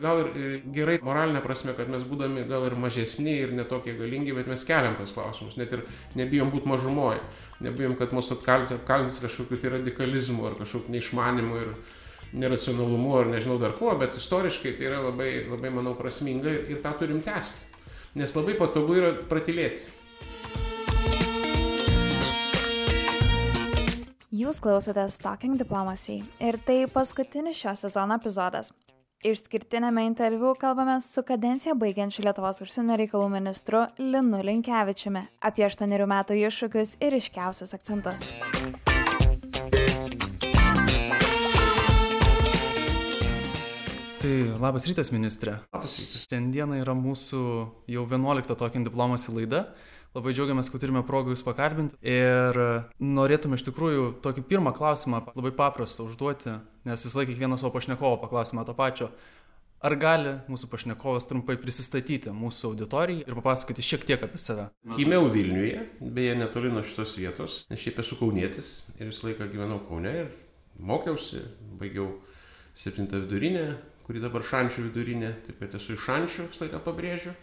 gal ir, ir gerai moralinė prasme, kad mes būdami gal ir mažesni ir netokie galingi, bet mes keliam tos klausimus, net ir nebijom būti mažumoje, nebijom, kad mus apkaltins kažkokiu tai radikalizmu ar kažkokiu neišmanimu ir neracionalumu ar nežinau dar kuo, bet istoriškai tai yra labai, labai manau, prasminga ir, ir tą turim tęsti. Nes labai patogu yra pratilėti. Jūs klausotės Talking Diplomacy ir tai paskutinis šio sezono epizodas. Išskirtinėme interviu kalbame su kadenciją baigiančiu Lietuvos užsienio reikalų ministru Linu Linkevičiumi apie aštuonerių metų iššūkius ir iškiausius akcentus. Tai labas rytas, ministrė. Labas rytas. Šiandieną yra mūsų jau 11 tokia diplomasi laida. Labai džiaugiamės, kad turime progą Jūs pakarbinti. Ir norėtume iš tikrųjų tokį pirmą klausimą labai paprastą užduoti, nes visą laiką kiekvieną savo pašnekovo paklausime to pačio. Ar gali mūsų pašnekovas trumpai prisistatyti mūsų auditorijai ir papasakoti šiek tiek apie save? Gimiau Vilniuje, beje, netoli nuo šitos vietos, nes šiaip esu kaunietis ir visą laiką gyvenau Kaune ir mokiausi, baigiau 7 vidurinę, kuri dabar Šančių vidurinė, taip kad esu iš Šančių, visą laiką pabrėžiu.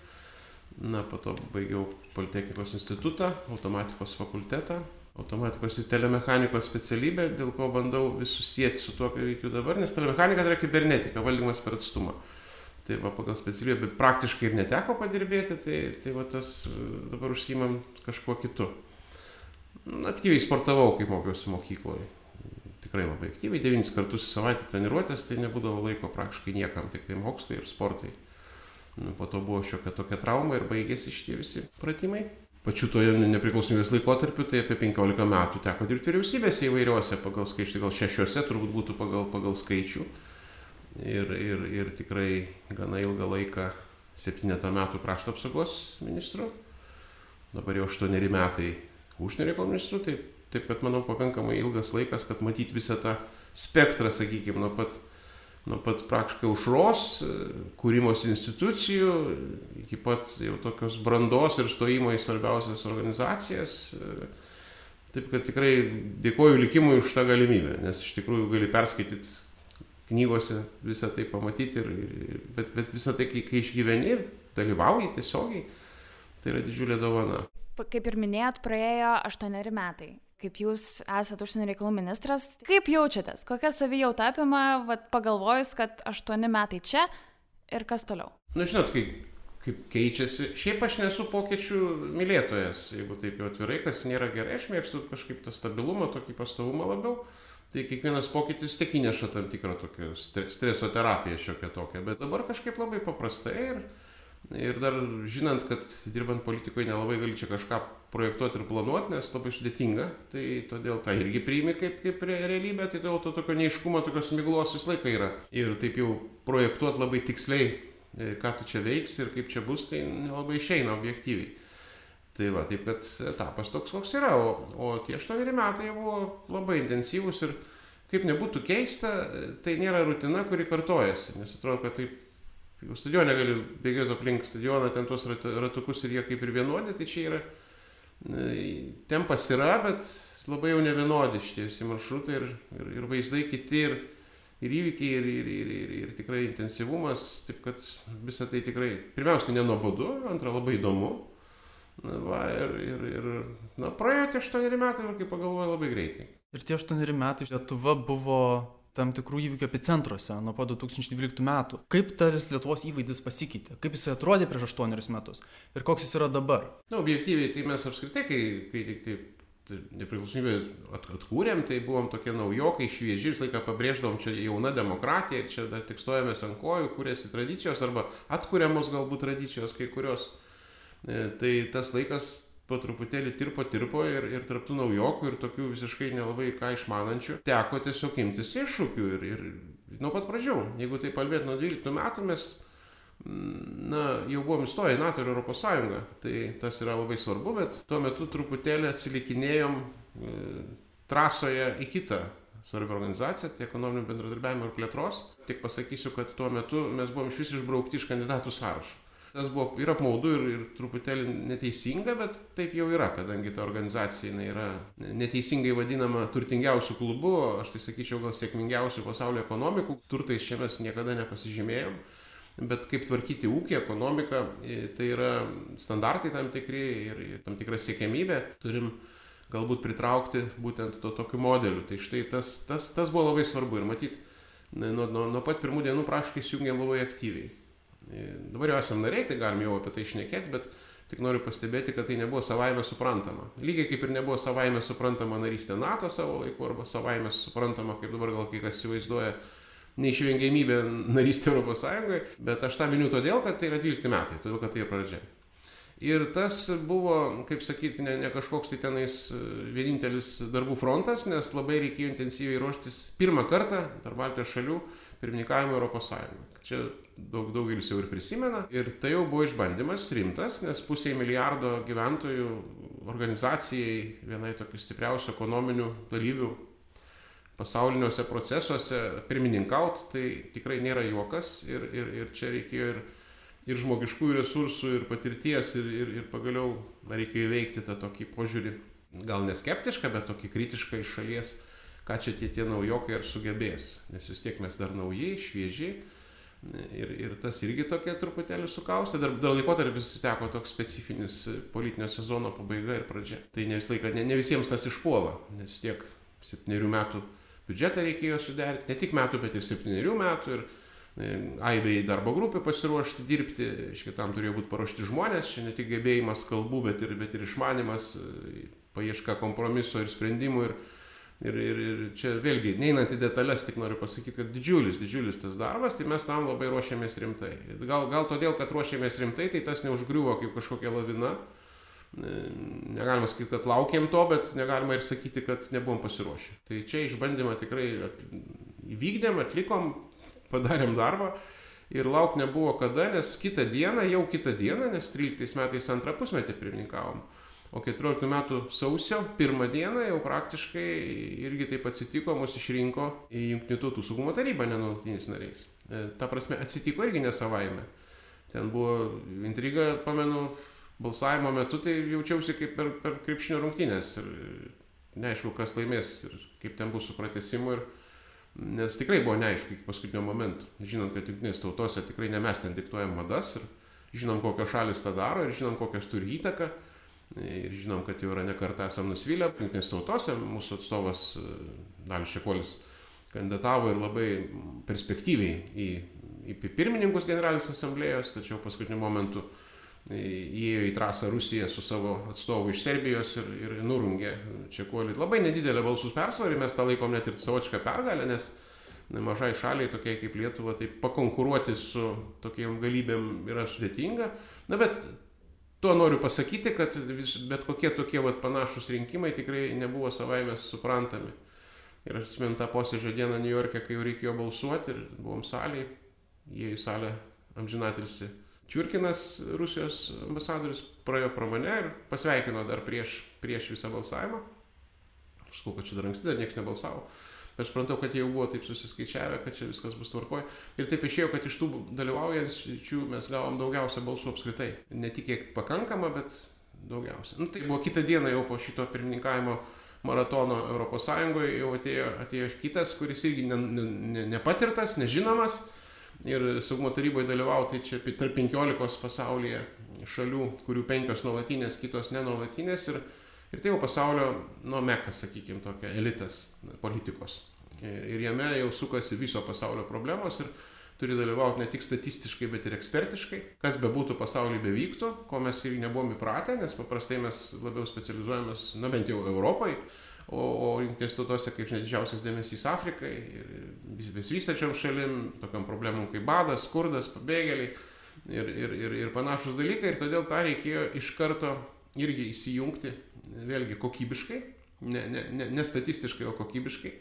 Na, po to baigiau Politechnikos institutą, automatikos fakultetą, automatikos ir telemechanikos specialybę, dėl ko bandau visus sėti su tuo, ką veikiu dabar, nes telemechanika tai yra kibernetika, valdymas per atstumą. Tai va, pagal specialybę praktiškai ir neteko padirbėti, tai, tai va tas dabar užsimam kažkuo kitu. Aktyviai sportavau, kai mokiausi mokykloje. Tikrai labai aktyviai, devynis kartus į savaitę treniruotės, tai nebūdavo laiko praktiškai niekam, tik tai mokslai ir sportai. Nu, po to buvo šiokia tokia trauma ir baigėsi šitie visi pratimai. Pačiu toje nepriklausomybės laikotarpiu, tai apie 15 metų teko dirbti vyriausybėse įvairiuose, pagal skaičių, gal šešiuose turbūt būtų pagal, pagal skaičių. Ir, ir, ir tikrai gana ilgą laiką, septynetą metų krašto apsaugos ministru. Dabar jau aštuoneri metai užsienio reikalų ministru, taip, taip kad manau pakankamai ilgas laikas, kad matyti visą tą spektrą, sakykime, nuo pat nuo pat praktiškai užros, kūrimos institucijų, iki pat jau tokios brandos ir stojimo į svarbiausias organizacijas. Taip kad tikrai dėkoju likimui už tą galimybę, nes iš tikrųjų gali perskaityti knygose visą tai pamatyti, ir, ir, bet, bet visą tai, kai, kai išgyveni ir dalyvauji tiesiogiai, tai yra didžiulė dovana. Kaip ir minėjot, praėjo aštuoneri metai kaip jūs esat užsienio reikalų ministras, kaip jaučiatės, kokia savijauta apima, vat, pagalvojus, kad aštuoni metai čia ir kas toliau? Na, nu, žinot, kaip, kaip keičiasi. Šiaip aš nesu pokyčių mylėtojas, jeigu taip jau atvirai, kas nėra gerai, aš mėgstu kažkaip tą stabilumą, tokį pastovumą labiau. Tai kiekvienas pokytis tik įneša tam tikrą tokią streso terapiją šiokią tokią, bet dabar kažkaip labai paprastai ir, ir dar žinant, kad dirbant politikoje nelabai gali čia kažką projektuoti ir planuoti, nes labai sudėtinga, tai todėl tą irgi priimi kaip, kaip realybę, tai todėl to tokio neiškumo, tokios miglos visą laiką yra. Ir taip jau projektuoti labai tiksliai, e, ką tu čia veiksi ir kaip čia bus, tai nelabai išeina objektyviai. Tai va, taip kad etapas toks, koks yra, o, o tie aštuoneri metai buvo labai intensyvūs ir kaip nebūtų keista, tai nėra rutina, kuri kartojasi, nes atrodo, kad taip jau stadione gali bėgioti aplink stadioną, ten tuos ratukus ir jie kaip ir vienodi, tai čia yra tempas yra, bet labai jau nevienodi šitie visi maršrutai ir, ir, ir vaizdai kiti, ir, ir įvykiai, ir, ir, ir, ir, ir tikrai intensyvumas, taip kad visą tai tikrai, pirmiausia, nenuobodu, antra, labai įdomu. Na, va, ir, ir, ir, na, praėjo tie aštuoneri metai, ir kaip pagalvoju, labai greitai. Ir tie aštuoneri metai Lietuva buvo tam tikrų įvykių epicentruose nuo pat 2012 metų. Kaip tas Lietuvos įvaizdis pasikeitė, kaip jisai atrodė prieš aštuonerius metus ir koks jis yra dabar? Na, objektyviai, tai mes apskritai, kai, kai tik tai nepriklausomybę at, atkūrėm, tai buvom tokie naujokai, švieži, visą laiką pabrėždavom čia jauna demokratija ir čia dar tik stojamės ant kojų, kūrėsi tradicijos arba atkūriamos galbūt tradicijos kai kurios. E, tai tas laikas po truputėlį tirpo tirpo ir, ir tarptų naujokų ir tokių visiškai nelabai ką išmanančių teko tiesiog imtis iššūkių ir, ir nuo pat pradžių. Jeigu tai kalbėt nuo 12 metų mes mm, na, jau buvom įstoję į NATO ir Europos Sąjungą, tai tas yra labai svarbu, bet tuo metu truputėlį atsilikinėjom e, trasoje į kitą svarbią organizaciją, tai ekonominio bendradarbiavimo ir plėtros. Tik pasakysiu, kad tuo metu mes buvom iš vis išbraukti iš kandidatų sąrašo. Tas buvo ir apmaudu ir ir truputėlį neteisinga bet taip jau yra kadangi ta organizacija jinai yra neteisingai vadinama turtingiausių klubu aš tai sakyčiau gal sėkmingiausių pasaulio ekonomikų turtais čia mes niekada nepasižymėjom bet kaip tvarkyti ūkį ekonomiką tai yra standartai tam tikri ir ir tam tikra siekiamybė. Turim galbūt pritraukti būtent tuo tokiu modeliu. Tai štai tas tas tas buvo labai svarbu. Ir matyt nuo nuo nuo pat pirmų dienų praktiškai įsijungėm labai aktyviai dabar jau esam nariai tai galim jau apie tai šnekėt bet tik noriu pastebėti kad tai nebuvo savaime suprantama. Lygiai kaip ir nebuvo savaime suprantama narystė nato savo laiku arba savaime suprantama kaip dabar gal kai kas įsivaizduoja neišvengiamybė narystė sąjungoj bet aš tą miniu todėl kad tai yra dvylikti metai todėl kad tai yra pradžia. Ir tas buvo kaip sakyt ne ne kažkoks tai tenais vienintelis darbų frontas nes labai reikėjo intensyviai ruoštis pirmą kartą tarp baltijos šalių pirmininkavimui europos sąjungoj čia daug daugelis jau ir prisimena. Ir tai jau buvo išbandymas rimtas nes pusei milijardo gyventojų organizacijai vienai tokių stipriausių ekonominių dalyvių pasauliniuose procesuose pirmininkaut tai tikrai nėra juokas. Ir ir ir čia reikėjo ir ir žmogiškųjų resursų ir patirties ir ir ir pagaliau reikia įveikti tą tokį požiūrį gal ne skeptišką bet tokį kritišką iš šalies ką čia tie tie naujokai ar sugebės. Nes vis tiek mes dar nauji švieži ir ir tas irgi tokia truputėlį sukaustė dar dar laikotarpis teko toks specifinis politinio sezono pabaiga ir pradžia. Tai ne visą laiką ne ne visiems tas išpuola nes tiek septynerių metų biudžetą reikėjo suderint ne tik metų bet ir septynerių metų. Ir aibei darbo grupių pasiruošti dirbti. Reiškia tam turėjo būt paruošti žmonės. Čia ne tik gebėjimas kalbų bet ir bet ir išmanymas paieška kompromiso ir sprendimų ir ir ir ir čia vėlgi neinant į detales tik noriu pasakyt kad didžiulis didžiulis tas darbas tai mes tam labai ruošėmės rimtai. Gal gal todėl kad ruošėmės rimtai tai tas neužgriuvo kaip kažkokia lavina. Negalima sakyt kad laukėm to bet negalima ir sakyti kad nebuvom pasiruošę. Tai čia išbandymą tikrai įvykdėm atlikom padarėm darbą. Ir laukt nebuvo kada nes kitą dieną jau kitą dieną nes tryliktais metais antrą pusmetį pirmininkavom o keturioliktų metų sausio pirmą dieną jau praktiškai irgi taip atsitiko mus išrinko į jungtinių tautų saugumo tarybą nenuolatiniais nariais ta prasme atsitiko irgi ne savaime. Ten buvo intriga pamenu balsavimo metu tai jaučiausi kaip per per krepšinio rungtynes ir neaišku kas laimės ir kaip ten bus su pratęsimu ir nes tikrai buvo neaišku iki paskutinio momento. Žinant kad jungtinėse tautose tikrai ne mes ten diktuojam madas ir žinom kokios šalys tą daro ir žinom kokios turi įtaką ir žinom kad jau yra ne kartą esam nusivylę jungtinėse tautose mūsų atstovas dalius čekuolis kandidatavo ir labai perspektyviai į į pirmininkus generalinės asamblėjos tačiau paskutiniu momentu įėjo į trasą rusija su savo atstovu iš serbijos ir ir nurungė čekuolį. Labai nedidelė balsų persvara ir mes tą laikom net ir savotiška pergale nes mažai šaliai tokiai kaip lietuva taip pakonkuruoti su tokiom galybėm yra sudėtinga. Na bet tuo noriu pasakyti kad vis bet kokie tokie vat panašūs rinkimai tikrai nebuvo savaime suprantami. Ir aš atsimenu tą posėdžio dieną niujorke kai jau reikėjo balsuot ir buvom salėj įėjo į salę amžinatilsį čiurkinas rusijos ambasadorius praėjo pro mane ir pasveikino dar prieš prieš visą balsavimą. Aš sakau kad čia dar anksti dar nieks nebalsavo bet supratau kad jie jau buvo taip susiskaičiavę kad čia viskas bus tvarkoj. Ir taip išėjo kad iš tų dalyvaujančių mes gavom daugiausia balsų apskritai. Ne tik kiek pakankama bet daugiausia. Nu tai buvo kitą dieną jau po šito pirmininkavimo maratono europos sąjungoj jau atėjo atėjo kitas kuris irgi ne ne nepatirtas nežinomas. Ir saugumo taryboj dalyvaut tai čia tarp penkiolikos pasaulyje šalių kurių penkios nuolatinės kitos nenuolatinės ir ir tai jau pasaulio nu meka sakykim tokia elitas politikos. Ir jame jau sukasi viso pasaulio problemos ir turi dalyvaut ne tik statistiškai bet ir ekspertiškai. Kas bebūtų pasauly bevyktų ko mes irgi nebuvom įpratę nes paprastai mes labiau specializuojamės na bent jau europoj o o jungtinėse tautose kaip žinia didžiausias dėmesys afrikai ir besivystančiom šalim tokiom problemom kaip badas skurdas pabėgėliai ir ir ir ir panašūs dalykai. Ir todėl tą reikėjo iš karto irgi įsijungti vėlgi kokybiškai ne ne ne ne statistiškai o kokybiškai.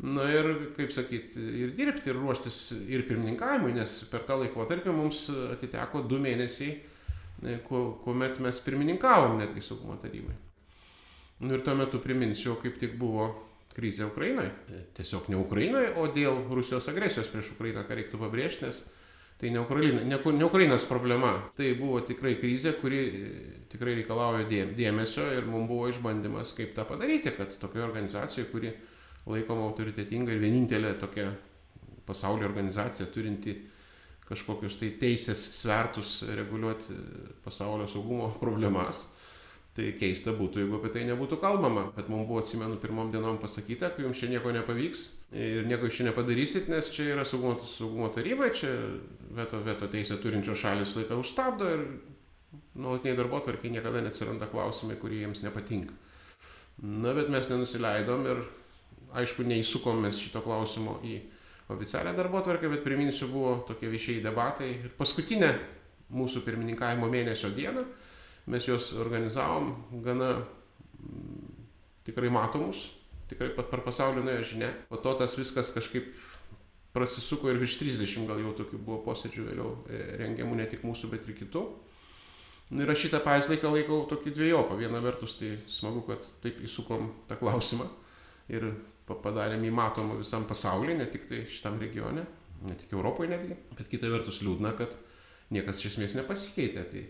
Na ir kaip sakyt ir dirbti ir ruoštis ir pirmininkavimui nes per tą laikotarpį mums atiteko du mėnesiai ku kuomet mes pirmininkavom netgi saugumo tarybai. Nu ir tuo metu priminsiu kaip tik buvo krizė ukrainoj tiesiog ne ukrainoj o dėl rusijos agresijos prieš ukrainą ką reiktų pabrėžt nes Tai ne, Ukraina, ne, ne Ukrainos problema, tai buvo tikrai krizė, kuri tikrai reikalauja dėmesio ir mums buvo išbandymas, kaip tą padaryti, kad tokioje organizacijoje, kuri laikoma autoritetinga ir vienintelė tokia pasaulio organizacija turinti kažkokius tai teisės svertus reguliuoti pasaulio saugumo problemas. Tai keista būtų, jeigu apie tai nebūtų kalbama, bet mums buvo, atsimenu, pirmom dienom pasakyta, kad jums čia nieko nepavyks ir nieko iš čia nepadarysit, nes čia yra saugumo, saugumo taryba, čia veto, veto teisę turinčios šalis laiką užstabdo ir nuolatiniai darbo tvarkiai niekada neatsiranda klausimai, kurie jiems nepatinka. Na, bet mes nenusileidom ir, aišku, neįsukom mes šito klausimo į oficialią darbo tvarkę, bet priminsiu, buvo tokie viešiai debatai. Ir paskutinę mūsų pirmininkavimo mėnesio dieną mes juos organizavom gana tikrai matomus, tikrai per pasaulį nuėjo žinia. Po to tas viskas kažkaip prasisuko ir virš 30 gal jau tokių buvo posėdžių vėliau e, rengiamų ne tik mūsų, bet ir kitų. Ir aš šitą pavyzdį laikau tokį dviejopą. Viena vertus tai smagu, kad taip įsukom tą klausimą ir padarėm jį matomą visam pasaulyje, ne tik tai šitam regione, ne tik Europoje netgi, bet kita vertus liūdna, kad niekas iš esmės nepasikeitė. Tai,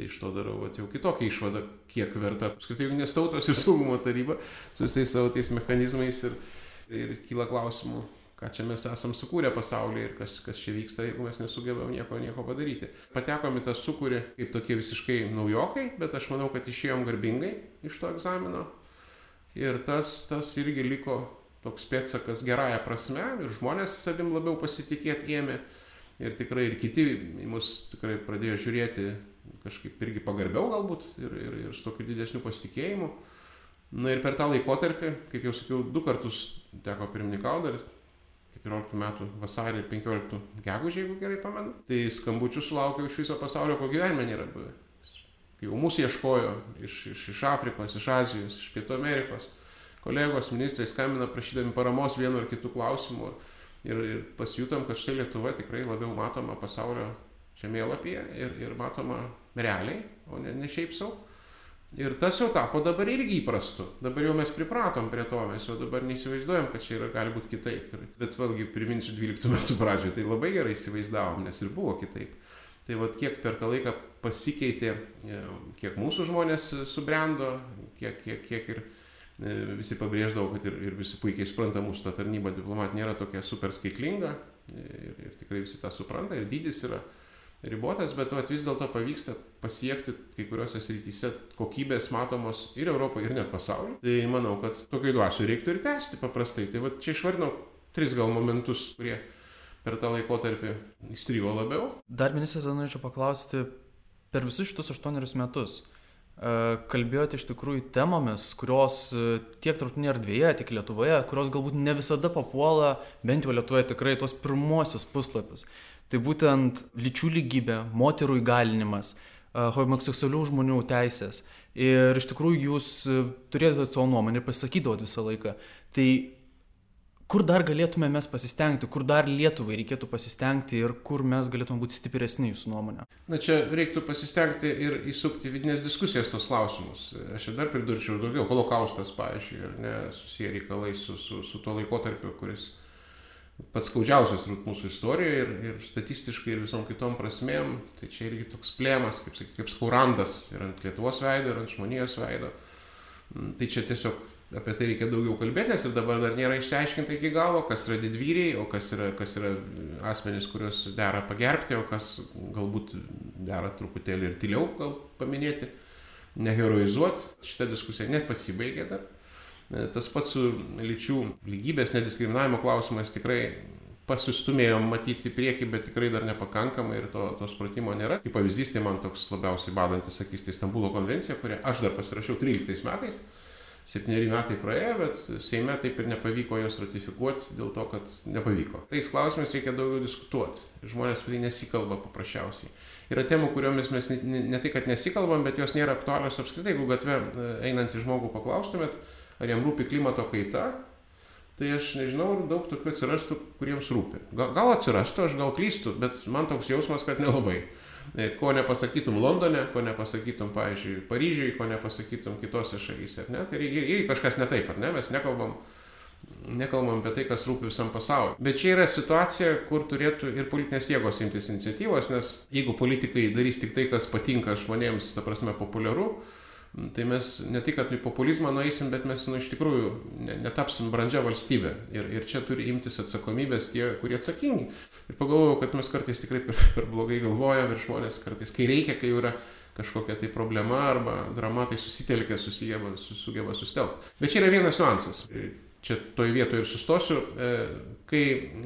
tai iš to darau vat, jau kitokią išvadą, kiek verta apskritai jungtinės tautos ir saugumo taryba su visais savo tais mechanizmais ir, ir kyla klausimų, ką čia mes esam sukūrę pasaulyje ir kas, kas čia vyksta, jeigu mes nesugebam nieko, nieko padaryti. Patekom į tą sukūrį kaip tokie visiškai naujokai, bet aš manau, kad išėjom garbingai iš to egzamino Ir tas, tas irgi liko toks pėtsakas gerąją prasme ir žmonės savim labiau pasitikėti ėmė. Ir tikrai ir kiti mus tikrai pradėjo žiūrėti kažkaip irgi pagarbiau galbūt ir, ir, ir su tokiu didesniu pasitikėjimu. Na ir per tą laikotarpį, kaip jau sakiau, du kartus teko pirmininkauti, dar 14 metų vasarį ir 15 gegužė, jeigu gerai pamenu. Tai skambučių sulaukiau iš viso pasaulio, ko gyvenime nėra buvę kai jau mūsų ieškojo iš, iš, iš Afrikos, iš Azijos, iš Pietų Amerikos, kolegos ministrai skambina prašydami paramos vienu ar kitu klausimu ir, ir pasijutom, kad štai Lietuva tikrai labiau matoma pasaulio žemėlapyje ir, ir matoma realiai, o ne, ne šiaip savo. Ir tas jau tapo dabar irgi įprastu. Dabar jau mes pripratom prie to, mes jau dabar neįsivaizduojam, kad čia yra, gali būti kitaip. Bet vėlgi priminsiu 12 metų pradžioje, tai labai gerai įsivaizdavom, nes ir buvo kitaip. Tai vad kiek per tą laiką pasikeitė, e, kiek mūsų žmonės subrendo, kiek, kiek, kiek ir e, visi pabrėždavo, kad ir, ir visi puikiai supranta mūsų ta tarnyba diplomat nėra tokia super skaitlinga ir, ir tikrai visi tą supranta ir dydis yra ribotas, bet vat, vis dėlto pavyksta pasiekti kai kuriuose srityse kokybės matomos ir Europoje, ir net pasaulyje. Tai manau, kad tokiai dvasiui reiktų ir tęsti paprastai. Tai vat, čia išvardinau tris gal momentus, kurie per tą laikotarpį įstrigo labiau. Dar ministrė, norėčiau paklausti, per visus šitus aštuonerius metus e, kalbėjote iš tikrųjų temomis, kurios e, tiek tarptautinėje erdvėje, tiek Lietuvoje, kurios galbūt ne visada papuola, bent jau Lietuvoje tikrai tos pirmosius puslapius. Tai būtent lyčių lygybė, moterų įgalinimas, e, homoseksualių žmonių teisės. Ir iš tikrųjų jūs turėjote savo nuomonę ir pasakydavot visą laiką. Tai kur dar galėtume mes pasistengti, kur dar Lietuvai reikėtų pasistengti ir kur mes galėtume būti stipresni jūsų nuomonė? Na čia reiktų pasistengti ir įsukti vidinės diskusijas tos klausimus. Aš čia dar pridurčiau daugiau. Holokaustas, pavyzdžiui, ir ne susiję reikalai su, su, su tuo laikotarpiu, kuris pats skaudžiausias turbūt mūsų istorijoje ir, ir statistiškai ir visom kitom prasmėm. Tai čia irgi toks plėmas, kaip, kaip skaurandas ir ant Lietuvos veido, ir ant žmonijos veido. Mm, tai čia tiesiog apie tai reikia daugiau kalbėti, nes ir dabar dar nėra išsiaiškinta iki galo, kas yra didvyriai, o kas yra, kas yra asmenys, kuriuos dera pagerbti, o kas galbūt dera truputėlį ir tyliau gal paminėti, neheroizuoti. Šitą diskusiją net pasibaigė dar. Tas pats su lyčių lygybės nediskriminavimo klausimas tikrai pasistumėjom matyti prieki, bet tikrai dar nepakankamai ir to, to supratimo nėra. Kaip pavyzdys, tai man toks labiausiai badantis, sakys, tai Stambulo konvencija, kurią aš dar pasirašiau 13 metais septyneri metai praėjo, bet Seime taip ir nepavyko jos ratifikuoti dėl to, kad nepavyko. Tais klausimais reikia daugiau diskutuoti. Žmonės apie tai nesikalba paprasčiausiai. Yra temų, kuriomis mes ne, ne tai, kad nesikalbam, bet jos nėra aktualios apskritai. Jeigu gatve e, einantį žmogų paklaustumėt, ar jam rūpi klimato kaita, tai aš nežinau, ar daug tokių atsirastų, kuriems rūpi. Gal, gal atsirastų, aš gal klystu, bet man toks jausmas, kad nelabai. E, ko nepasakytum Londone, ko nepasakytum, pavyzdžiui, Paryžiui, ko nepasakytum kitose šalyse, ar ne? Tai irgi, irgi kažkas ne taip, ar ne? Mes nekalbam nekalbam apie tai, kas rūpi visam pasauliu. Bet čia yra situacija, kur turėtų ir politinės jėgos imtis iniciatyvos, nes jeigu politikai darys tik tai, kas patinka žmonėms, ta prasme, populiaru, tai mes ne tik, kad į populizmą nueisim, bet mes, nu, iš tikrųjų netapsim brandžia valstybė. Ir, ir čia turi imtis atsakomybės tie, kurie atsakingi. Ir pagalvojau, kad mes kartais tikrai per, per blogai galvojam ir žmonės kartais, kai reikia, kai yra kažkokia tai problema arba drama, tai susitelkia, susijeba, sugeba sustelkti. Bet čia yra vienas niuansas čia toj vietoj ir sustosiu, e, kai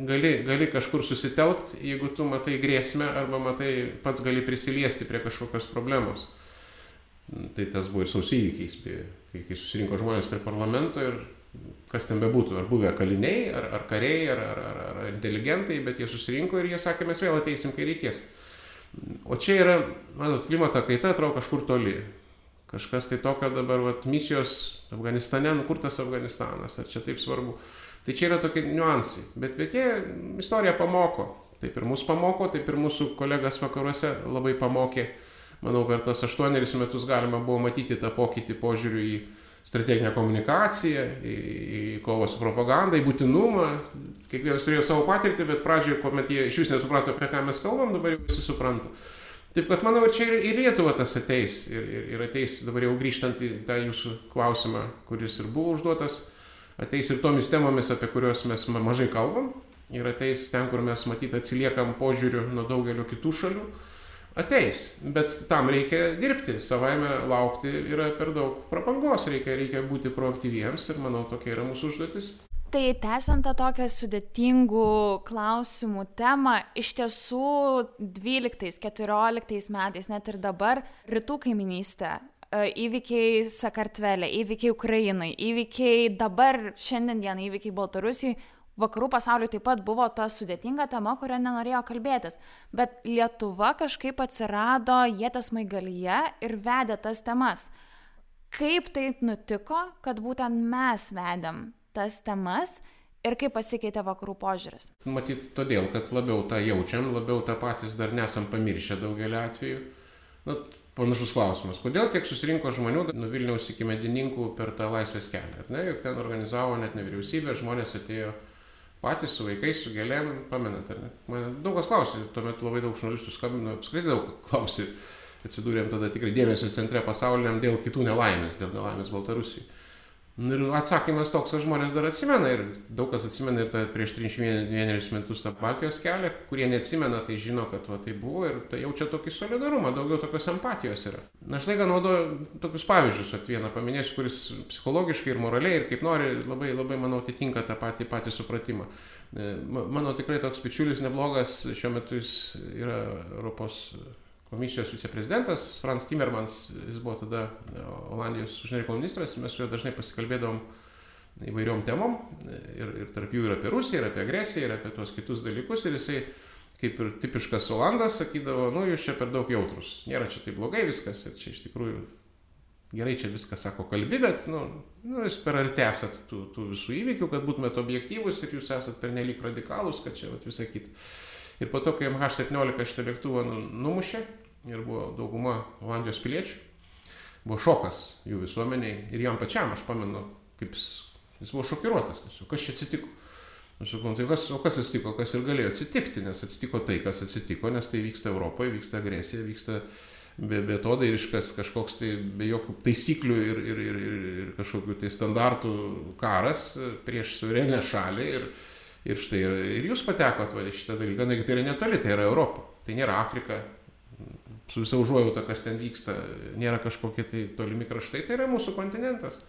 gali, gali kažkur susitelkt, jeigu tu matai grėsmę arba matai pats gali prisiliesti prie kažkokios problemos. Tai tas buvo ir sausio įvykiais, kai, kai susirinko žmonės prie parlamento ir kas ten bebūtų, ar buvę kaliniai, ar, ar kariai, ar, ar, ar, ar inteligentai, bet jie susirinko ir jie sakė, mes vėl ateisim, kai reikės. O čia yra, matot, klimato kaita atrodo kažkur toli kažkas tai tokio dabar, vat, misijos Afganistane, nu kur tas Afganistanas, ar čia taip svarbu. Tai čia yra tokie niuansai, bet, bet jie istorija pamoko. Taip ir mus pamoko, taip ir mūsų kolegas vakaruose labai pamokė. Manau, per tos aštuonerius metus galima buvo matyti tą pokytį požiūrių į strateginę komunikaciją, į, į kovą su propaganda, į būtinumą. Kiekvienas turėjo savo patirtį, bet pradžioje, kuomet jie iš vis nesuprato, apie ką mes kalbam, dabar jau visi supranta. Taip kad manau, ir čia ir, ir Lietuva tas ateis. Ir, ir, ir ateis, dabar jau grįžtant į tą jūsų klausimą, kuris ir buvo užduotas, ateis ir tomis temomis, apie kuriuos mes mažai kalbam. Ir ateis ten, kur mes matyt atsiliekam požiūriu nuo daugelio kitų šalių. Ateis, bet tam reikia dirbti, savaime laukti yra per daug prabangos, reikia, reikia būti proaktyviems ir manau tokia yra mūsų užduotis. Tai tęsiant tą tokią sudėtingų klausimų temą iš tiesų dvyliktais keturioliktais metais net ir dabar rytų kaimynystė e, įvykiai sakartvele įvykiai ukrainoj įvykiai dabar šiandien dienai įvykiai baltarusijoj vakarų pasauliui taip pat buvo ta sudėtinga tema kuria nenorėjo kalbėtis bet lietuva kažkaip atsirado ieties smaigalyje ir vedė tas temas kaip taip nutiko kad būtent mes vedėm tas temas ir kaip pasikeitė vakarų požiūris? Matyt, todėl, kad labiau tą jaučiam, labiau tą patys dar nesam pamiršę daugelį atvejų. Nu, panašus klausimas. Kodėl tiek susirinko žmonių nuo Vilniaus iki medininkų per tą laisvės kelią? Ar ne, juk ten organizavo net nevyriausybė, žmonės atėjo patys su vaikais, su gėlėm, pamenat, ar ne? Man daug kas klausė, tuo metu labai daug žurnalistų skambino, apskritai daug klausė. Atsidūrėm tada tikrai dėmesio centre pasauliniam dėl kitų nelaimės, dėl nelaimės Baltarusijai. Nu, ir atsakymas toks, kad žmonės dar atsimena ir daug kas atsimena ir tą prieš 31 metus tą Baltijos kelią, kurie neatsimena, tai žino, kad va, tai buvo ir tai jaučia tokį solidarumą, daugiau tokios empatijos yra. Aš laiką naudoju tokius pavyzdžius, at vieną paminėsiu, kuris psichologiškai ir moraliai ir kaip nori labai, labai, manau, atitinka tą patį, patį supratimą. E, mano tikrai toks bičiulis neblogas, šiuo metu jis yra Europos komisijos viceprezidentas Franz Timmermans, jis buvo tada e, Olandijos užsienio reikalų ministras, mes su juo dažnai pasikalbėdavom įvairiom temom ir, ir tarp jų ir apie Rusiją, ir apie agresiją, ir apie tuos kitus dalykus ir jisai kaip ir tipiškas Olandas sakydavo, nu jūs čia per daug jautrus, nėra čia taip blogai viskas ir čia iš tikrųjų gerai čia viską sako kalbi, bet nu, nu, jūs per arti esat tų, tų visų įvykių, kad būtumėte objektyvus ir jūs esat pernelyg radikalus, kad čia vat, visą kitą. Ir po to, kai MH17 šitą lėktuvą nu, numušė, ir buvo dauguma Olandijos piliečių. Buvo šokas jų visuomeniai ir jam pačiam, aš pamenu, kaip jis, jis buvo šokiruotas tiesiog, kas čia atsitiko. Aš sakau, nu tai kas, o kas atsitiko, kas ir galėjo atsitikti, nes atsitiko tai, kas atsitiko, nes tai vyksta Europoje, vyksta agresija, vyksta be, be to dairiškas kažkoks tai be jokių taisyklių ir, ir, ir, ir, ir kažkokių tai standartų karas prieš suverenę šalį. Ir, ir štai ir, ir jūs patekot va, šitą dalyką, negi tai yra netoli, tai yra Europa, tai nėra Afrika, su visa užuojauta, kas ten vyksta, nėra kažkokie tai tolimi kraštai, tai yra mūsų kontinentas.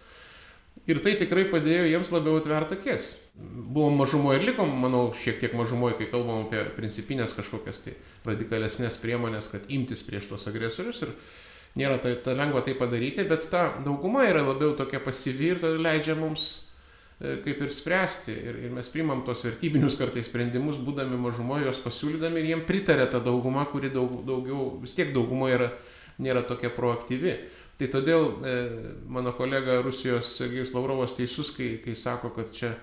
Ir tai tikrai padėjo jiems labiau atverti akis. Buvom mažumoje ir likom, manau, šiek tiek mažumoje, kai kalbam apie principinės kažkokias tai radikalesnės priemonės, kad imtis prieš tuos agresorius. Ir nėra tai, tai lengva tai padaryti, bet ta dauguma yra labiau tokia pasyvi ir leidžia mums kaip ir spręsti. Ir, ir mes primam tos vertybinius kartais sprendimus, būdami mažumoje, juos pasiūlydami ir jiem pritarė ta dauguma, kuri daug, daugiau, vis tiek daugumoje yra, nėra tokia proaktyvi. Tai todėl e, mano kolega Rusijos Sergejus Lavrovas teisus, kai, kai sako, kad čia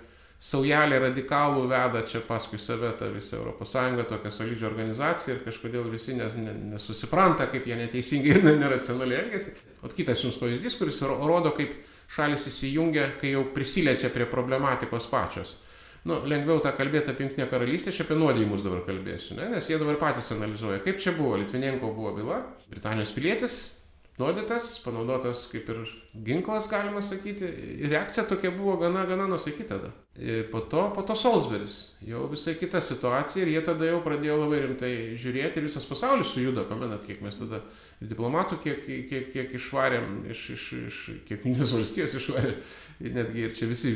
saujelė radikalų veda čia paskui save tą visą Sąjungą, tokią solidžią organizaciją ir kažkodėl visi nes, ne, nesusipranta, kaip jie neteisingai ir neracionaliai elgesi. O kitas jums pavyzdys, kuris rodo, kaip šalis įsijungia, kai jau prisiliečia prie problematikos pačios nu, lengviau tą kalbėti apie Junktinę karalystę, aš apie nuodėjimus dabar kalbėsiu, ne? nes jie dabar patys analizuoja, kaip čia buvo, Litvinenko buvo byla, Britanijos pilietis, nuodytas, panaudotas kaip ir ginklas, galima sakyti. Ir reakcija tokia buvo gana, gana nusaky tada. Ir po to, po to Salisburis. Jau visai kita situacija ir jie tada jau pradėjo labai rimtai žiūrėti ir visas pasaulis sujudo, pamenat, kiek mes tada ir diplomatų, kiek, kiek, kiek išvarėm, iš, iš, iš kiek Junktinės valstijos išvarė, netgi ir čia visi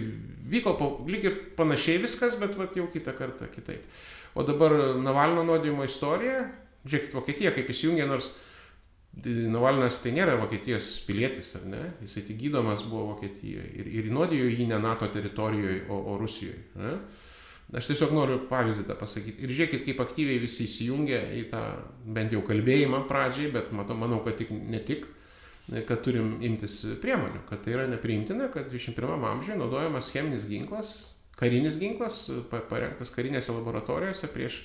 vyko, po, lyg ir panašiai viskas, bet vat, jau kitą kartą kitaip. O dabar Navalno nuodėjimo istorija, žiūrėkit, Vokietija kaip įsijungė, nors Navalnas tai nėra Vokietijos pilietis, ar ne? Jisai tik gydomas buvo Vokietijoje ir, ir nuodijo jį ne NATO teritorijoje, o, o Rusijoje. Ne? Aš tiesiog noriu pavyzdį tą pasakyti. Ir žiūrėkit, kaip aktyviai visi įsijungia į tą bent jau kalbėjimą pradžiai, bet matau, manau, kad tik, ne tik, kad turim imtis priemonių, kad tai yra nepriimtina, kad 21 amžiuje naudojamas cheminis ginklas, karinis ginklas, parengtas karinėse laboratorijose prieš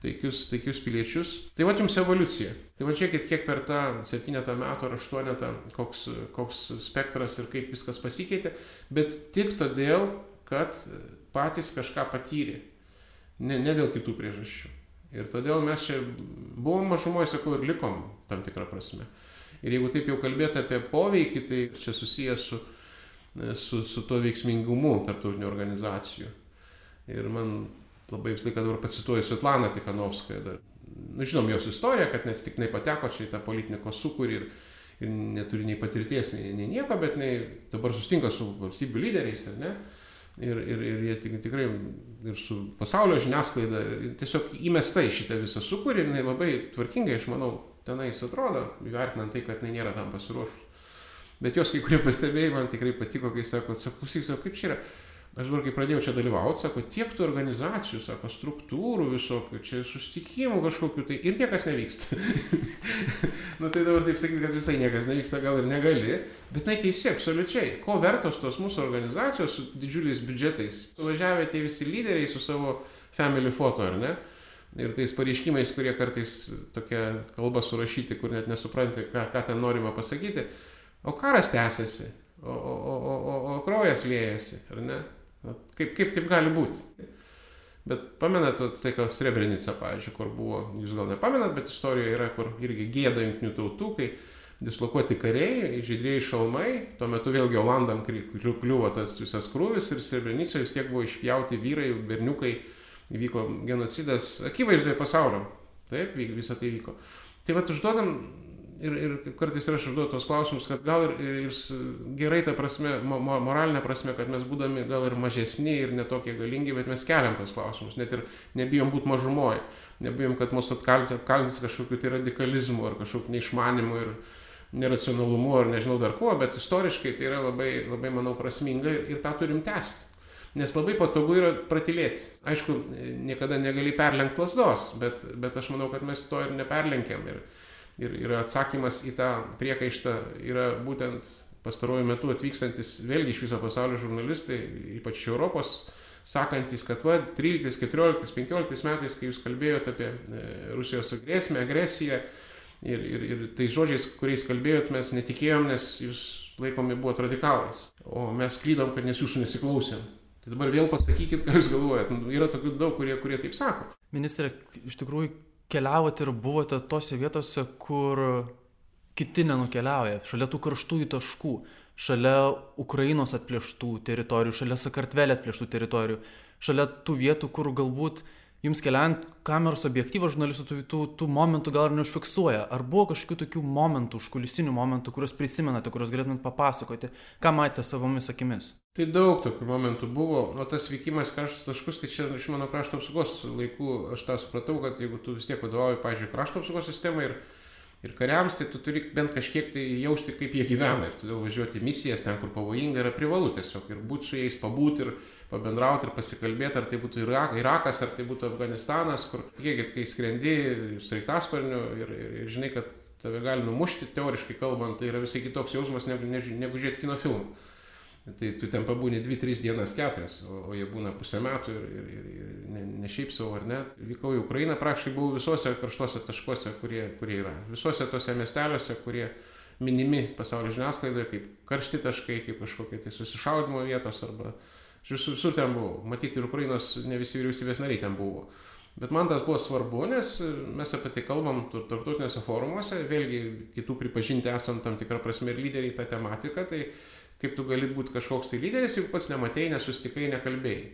taikius, taikius piliečius. Tai va jums evoliucija. Tai va žiūrėkit, kiek per tą septynetą metų ar aštuonetą, koks, koks spektras ir kaip viskas pasikeitė, bet tik todėl, kad patys kažką patyrė, ne, ne dėl kitų priežasčių. Ir todėl mes čia buvom mažumoje, sakau, ir likom tam tikrą prasme. Ir jeigu taip jau kalbėti apie poveikį, tai čia susijęs su, su, su tuo veiksmingumu tarptautinių organizacijų. Ir man labai visą laiką dabar pacituoju Svetlaną Tikhanovskają. Dar. Nu, žinom jos istoriją, kad net tik nepateko čia į tą politinį sukūrį ir, ir neturi nei patirties, nei, nei nieko, bet nei dabar sustinka su valstybių lyderiais, ar ne? Ir, ir, ir jie tik, tikrai ir su pasaulio žiniasklaida tiesiog įmesta į šitą visą sukūrį ir jinai labai tvarkingai, aš manau, tenais atrodo, įvertinant tai, kad jinai nėra tam pasiruošus. Bet jos kai kurie pastebėjimai man tikrai patiko, kai sako, sako, kaip čia yra aš dabar kai pradėjau čia dalyvauti, sako, tiek tų organizacijų, sako, struktūrų visokių, čia susitikimų kažkokių, tai ir niekas nevyksta. nu tai dabar taip sakyti, kad visai niekas nevyksta, gal ir negali, bet tai teisė, absoliučiai. Ko vertos tos mūsų organizacijos su didžiuliais biudžetais? Važiavę tie visi lyderiai su savo family foto, ar ne? Ir tais pareiškimais, kurie kartais tokia kalba surašyti, kur net nesupranti, ką, ką ten norima pasakyti. O karas tęsiasi, o, o, o, o, o kraujas liejasi, ar ne? Kaip, kaip taip gali būti? Bet pamenat, tai kaip Srebrenica, pavyzdžiui, kur buvo, jūs gal nepamenat, bet istorijoje yra, kur irgi gėda jungtinių tautų, kai dislokuoti kariai, žydrėjai šalmai, tuo metu vėlgi Olandam kliuvo tas visas krūvis ir Srebrenicoje vis tiek buvo išpjauti vyrai, berniukai, įvyko genocidas akivaizdoje pasaulio. Taip, visą tai vyko. Tai vad užduodam ir, ir kartais ir aš užduodu tos klausimus, kad gal ir, ir, ir gerai ta prasme, mo, moralinė prasme, kad mes būdami gal ir mažesni ir netokie galingi, bet mes keliam tos klausimus, net ir nebijom būti mažumoje, nebijom, kad mus apkaltins kažkokiu tai radikalizmu ar kažkokiu neišmanimu ir neracionalumu ar nežinau dar kuo, bet istoriškai tai yra labai, labai manau, prasminga ir, ir tą turim tęsti. Nes labai patogu yra pratilėti. Aišku, niekada negali perlenkti lasdos, bet, bet aš manau, kad mes to ir neperlenkiam. Ir, ir, ir atsakymas į tą priekaištą yra būtent pastaruoju metu atvykstantis vėlgi iš viso pasaulio žurnalistai, ypač iš Europos, sakantis, kad va, 13, 14, 15 metais, kai jūs kalbėjote apie e, Rusijos grėsmę, agresiją ir, ir, ir tais žodžiais, kuriais kalbėjot, mes netikėjom, nes jūs laikomi buvot radikalais, o mes klydom, kad nes jūsų nesiklausėm. Tai dabar vėl pasakykit, ką jūs galvojat. Nu, yra tokių daug, kurie, kurie taip sako. Ministrė, iš tikrųjų keliavote ir buvote tose vietose, kur kiti nenukeliauja, šalia tų karštųjų taškų, šalia Ukrainos atplėštų teritorijų, šalia Sakartvelė atplėštų teritorijų, šalia tų vietų, kur galbūt jums keliant kameros objektyvas žurnalistų tų, tų, tų momentų gal ir neužfiksuoja. Ar buvo kažkokių tokių momentų, užkulisinių momentų, kuriuos prisimenate, kuriuos galėtumėt papasakoti, ką matėte savomis akimis? Tai daug tokių momentų buvo, o tas vykimas karštus taškus, tai čia iš mano krašto apsaugos laikų aš tą supratau, kad jeigu tu vis tiek vadovauji, pažiūrėjau, krašto apsaugos sistemai ir, ir kariams, tai tu turi bent kažkiek tai jausti, kaip jie gyvena ir todėl važiuoti misijas ten, kur pavojinga, yra privalu tiesiog ir būti su jais, pabūti ir pabendrauti ir pasikalbėti, ar tai būtų Irak, Irakas, ar tai būtų Afganistanas, kur, tikėkit, kai skrendi sraigtasparniu ir, ir, ir žinai, kad tave gali numušti, teoriškai kalbant, tai yra visai kitoks jausmas negu, negu, negu žiūrėti kino filmų. Tai tu ten pabūni 2-3 dienas, 4, o, o jie būna pusę metų ir, ir, ir, ir ne, ne šiaip savo, ar ne. Vykau į Ukrainą, prašai buvau visuose karštuose taškuose, kurie, kurie yra. Visuose tose miesteliuose, kurie minimi pasaulio žiniasklaidoje kaip karšti taškai, kaip kažkokie tai susišaudimo vietos arba visur, visur ten buvau. Matyti ir Ukrainos ne visi vyriausybės nariai ten buvo. Bet man tas buvo svarbu, nes mes apie tai kalbam tarptautiniuose forumuose, vėlgi kitų pripažinti esam tam tikrą prasme ir lyderiai tą tematiką, tai kaip tu gali būti kažkoks tai lyderis, jeigu pats nematėjai, nesustikai, nekalbėjai.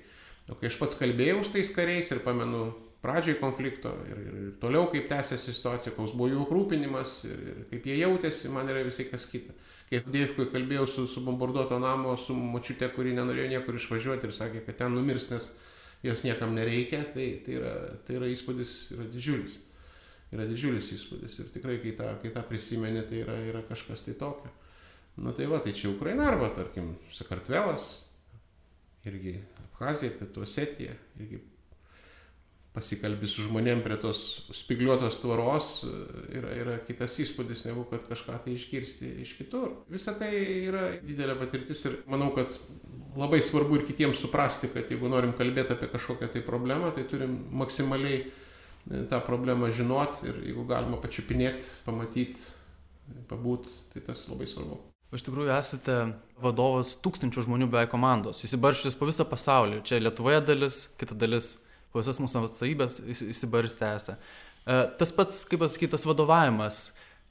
O kai aš pats kalbėjau su tais kariais ir pamenu pradžioj konflikto ir, ir, ir toliau kaip tęsiasi situacija, koks buvo jų rūpinimas ir, ir kaip jie jautėsi, man yra visai kas kita. Kaip Dievkui kalbėjau su, su bombarduoto namo, su močiute, kuri nenorėjo niekur išvažiuoti ir sakė, kad ten numirs, nes jos niekam nereikia, tai, tai, yra, tai yra įspūdis, yra didžiulis. Yra didžiulis įspūdis ir tikrai, kai tą, kai tą prisimeni, tai yra, yra kažkas tai tokio. Na tai va, tai čia Ukraina arba, tarkim, Sakartvelas, irgi Abhazija, Pietų Osetija, irgi pasikalbi su žmonėm prie tos spigliuotos tvoros, yra, yra kitas įspūdis, negu kad kažką tai išgirsti iš kitur. Visa tai yra didelė patirtis ir manau, kad labai svarbu ir kitiems suprasti, kad jeigu norim kalbėti apie kažkokią tai problemą, tai turim maksimaliai e, tą problemą žinot ir jeigu galima pačiupinėti, pamatyti, pabūt, tai tas labai svarbu. Iš tikrųjų esate vadovas tūkstančių žmonių beveik komandos, įsibarščius po visą pasaulį. Čia Lietuvoje dalis, kita dalis po visas mūsų atstovybės įsibarstę esą. E, tas pats, kaip pasakyti, tas vadovavimas,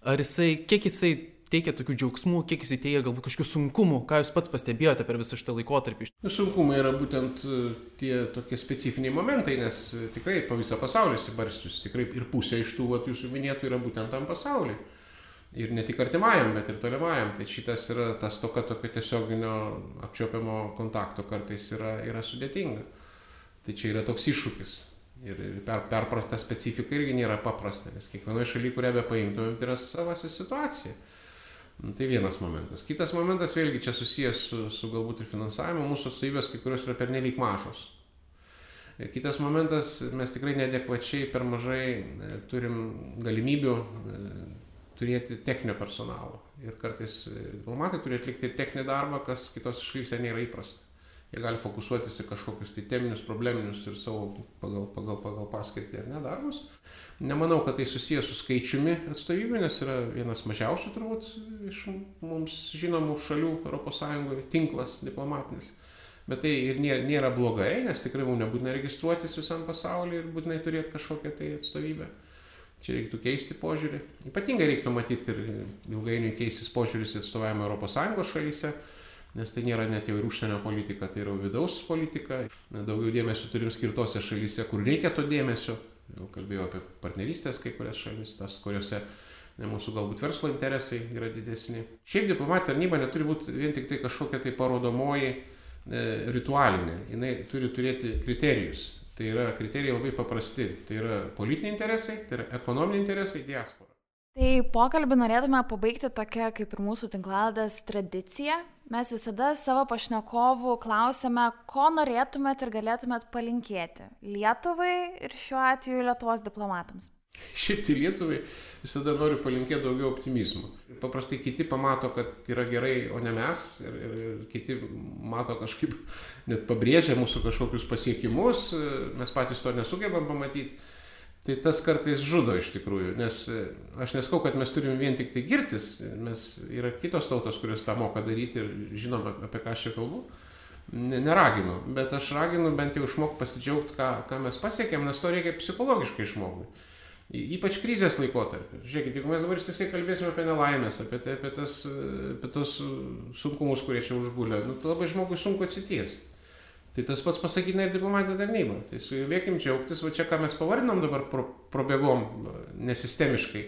ar jisai, kiek jisai teikia tokių džiaugsmų, kiek jisai teikia galbūt kažkokių sunkumų, ką jūs pats pastebėjote per visą šitą laikotarpį? Nu, sunkumai yra būtent e, tie tokie specifiniai momentai, nes e, tikrai po visą pasaulį įsibarstius, tikrai ir pusė iš tų, vat, jūsų minėtų, yra būtent tam pasauliu. Ir ne tik artimajam, bet ir tolimajam. Tai šitas yra tas toka tokio tiesioginio apčiopiamo kontakto kartais yra, yra sudėtinga. Tai čia yra toks iššūkis. Ir per, perprasta specifika irgi nėra paprasta, nes kiekvienoje šalyje, kurią be paimtumėm, tai yra savasi situacija. Nu, tai vienas momentas. Kitas momentas vėlgi čia susijęs su, su galbūt ir finansavimu. Mūsų atstovybės kai kurios yra pernelyg mažos. Ir kitas momentas, mes tikrai nedekvačiai per mažai e, turim galimybių e, turėti techninio personalo. Ir kartais e, diplomatai turi atlikti techninį darbą, kas kitose šalyse nėra įprasta jie gali fokusuotis į kažkokius tai teminius, probleminius ir savo pagal, pagal, pagal paskirtį ar ne darbus. Nemanau, kad tai susijęs su skaičiumi atstovybė, nes yra vienas mažiausių turbūt iš mums žinomų šalių ES tinklas diplomatinis. Bet tai ir nėra, nėra blogai, nes tikrai mums nebūtina registruotis visam pasaulyje ir būtinai turėti kažkokią tai atstovybę. Čia reiktų keisti požiūrį. Ypatingai reiktų matyti ir ilgainiui keistis požiūris į atstovavimą ES šalyse nes tai nėra net jau ir užsienio politika, tai yra vidaus politika. Daugiau dėmesio turim skirtose šalyse, kur reikia to dėmesio. Jau kalbėjau apie partnerystės kai kurias šalis, tas, kuriuose mūsų galbūt verslo interesai yra didesni. Šiaip diplomatija tarnyba neturi būti vien tik tai kažkokia tai parodomoji e, ritualinė. Jis turi turėti kriterijus. Tai yra kriterijai labai paprasti. Tai yra politiniai interesai, tai yra ekonominiai interesai, diaspora. Tai pokalbį norėtume pabaigti tokia kaip ir mūsų tinklaldas tradicija. Mes visada savo pašnekovų klausime, ko norėtumėt ir galėtumėt palinkėti Lietuvai ir šiuo atveju Lietuvos diplomatams. Šiaip tai Lietuvai visada noriu palinkėti daugiau optimizmo. Paprastai kiti pamato, kad yra gerai, o ne mes. Ir, ir, ir kiti mato kažkaip, net pabrėžia mūsų kažkokius pasiekimus, mes patys to nesugebam pamatyti. Tai tas kartais žudo iš tikrųjų, nes e, aš neskau, kad mes turim vien tik tai girtis, mes yra kitos tautos, kurios tą moka daryti ir žinom apie ką aš čia kalbu. Neraginu, bet aš raginu bent jau išmokti pasidžiaugti, ką, ką mes pasiekėm, nes to reikia psichologiškai žmogui. Ypač krizės laikotarpiu. Žiūrėkit, jeigu mes dabar tiesiai kalbėsime apie nelaimės, apie, tai, apie, tas, apie tos sunkumus, kurie čia užgulė, nu, tai labai žmogui sunku atsitiesti. Tai tas pats pasakytina ir diplomatinė tarnyba. Tai sugebėkim džiaugtis, va čia ką mes pavardinam dabar pro, probėgom nesistemiškai.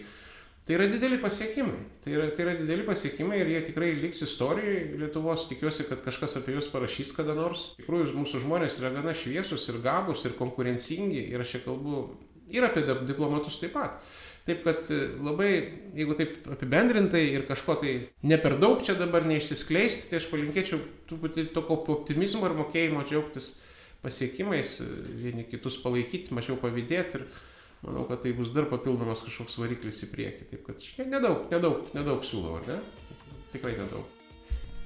Tai yra dideli pasiekimai. Tai yra, tai yra dideli pasiekimai ir jie tikrai liks istorijoje Lietuvos. Tikiuosi, kad kažkas apie juos parašys kada nors. Iš tikrųjų, mūsų žmonės yra gana šviesus ir gabus ir konkurencingi. Ir aš čia kalbu ir apie diplomatus taip pat. Taip kad e, labai, jeigu taip apibendrintai ir kažko tai ne per daug čia dabar neišsiskleisti, tai aš palinkėčiau truputį tokio optimizmo ir mokėjimo džiaugtis pasiekimais, e, vieni kitus palaikyti, mažiau pavydėti ir manau, kad tai bus dar papildomas kažkoks variklis į priekį. Taip kad nedaug, nedaug, nedaug siūlau, ar ne? Tikrai nedaug.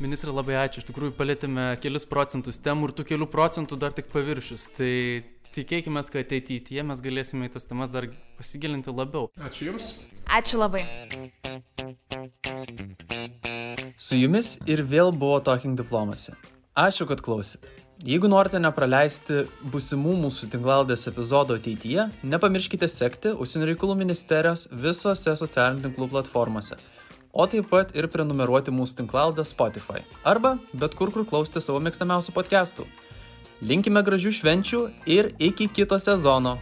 Ministrė, labai ačiū. Iš tikrųjų, palėtėme kelis procentus temų ir tų kelių procentų dar tik paviršius. Tai tikėkime, kad ateityje mes galėsime į tas temas dar pasigilinti labiau. Ačiū Jums. Ačiū labai. Su jumis ir vėl buvo Talking Diplomasi. Ačiū, kad klausėte. Jeigu norite nepraleisti busimų mūsų tinklaldės epizodo ateityje, nepamirškite sekti Užsienio reikalų ministerijos visose socialinių tinklų platformose, o taip pat ir prenumeruoti mūsų tinklaldę Spotify arba bet kur, kur klausite savo mėgstamiausių podcastų. Linkime gražių švenčių ir iki kito sezono.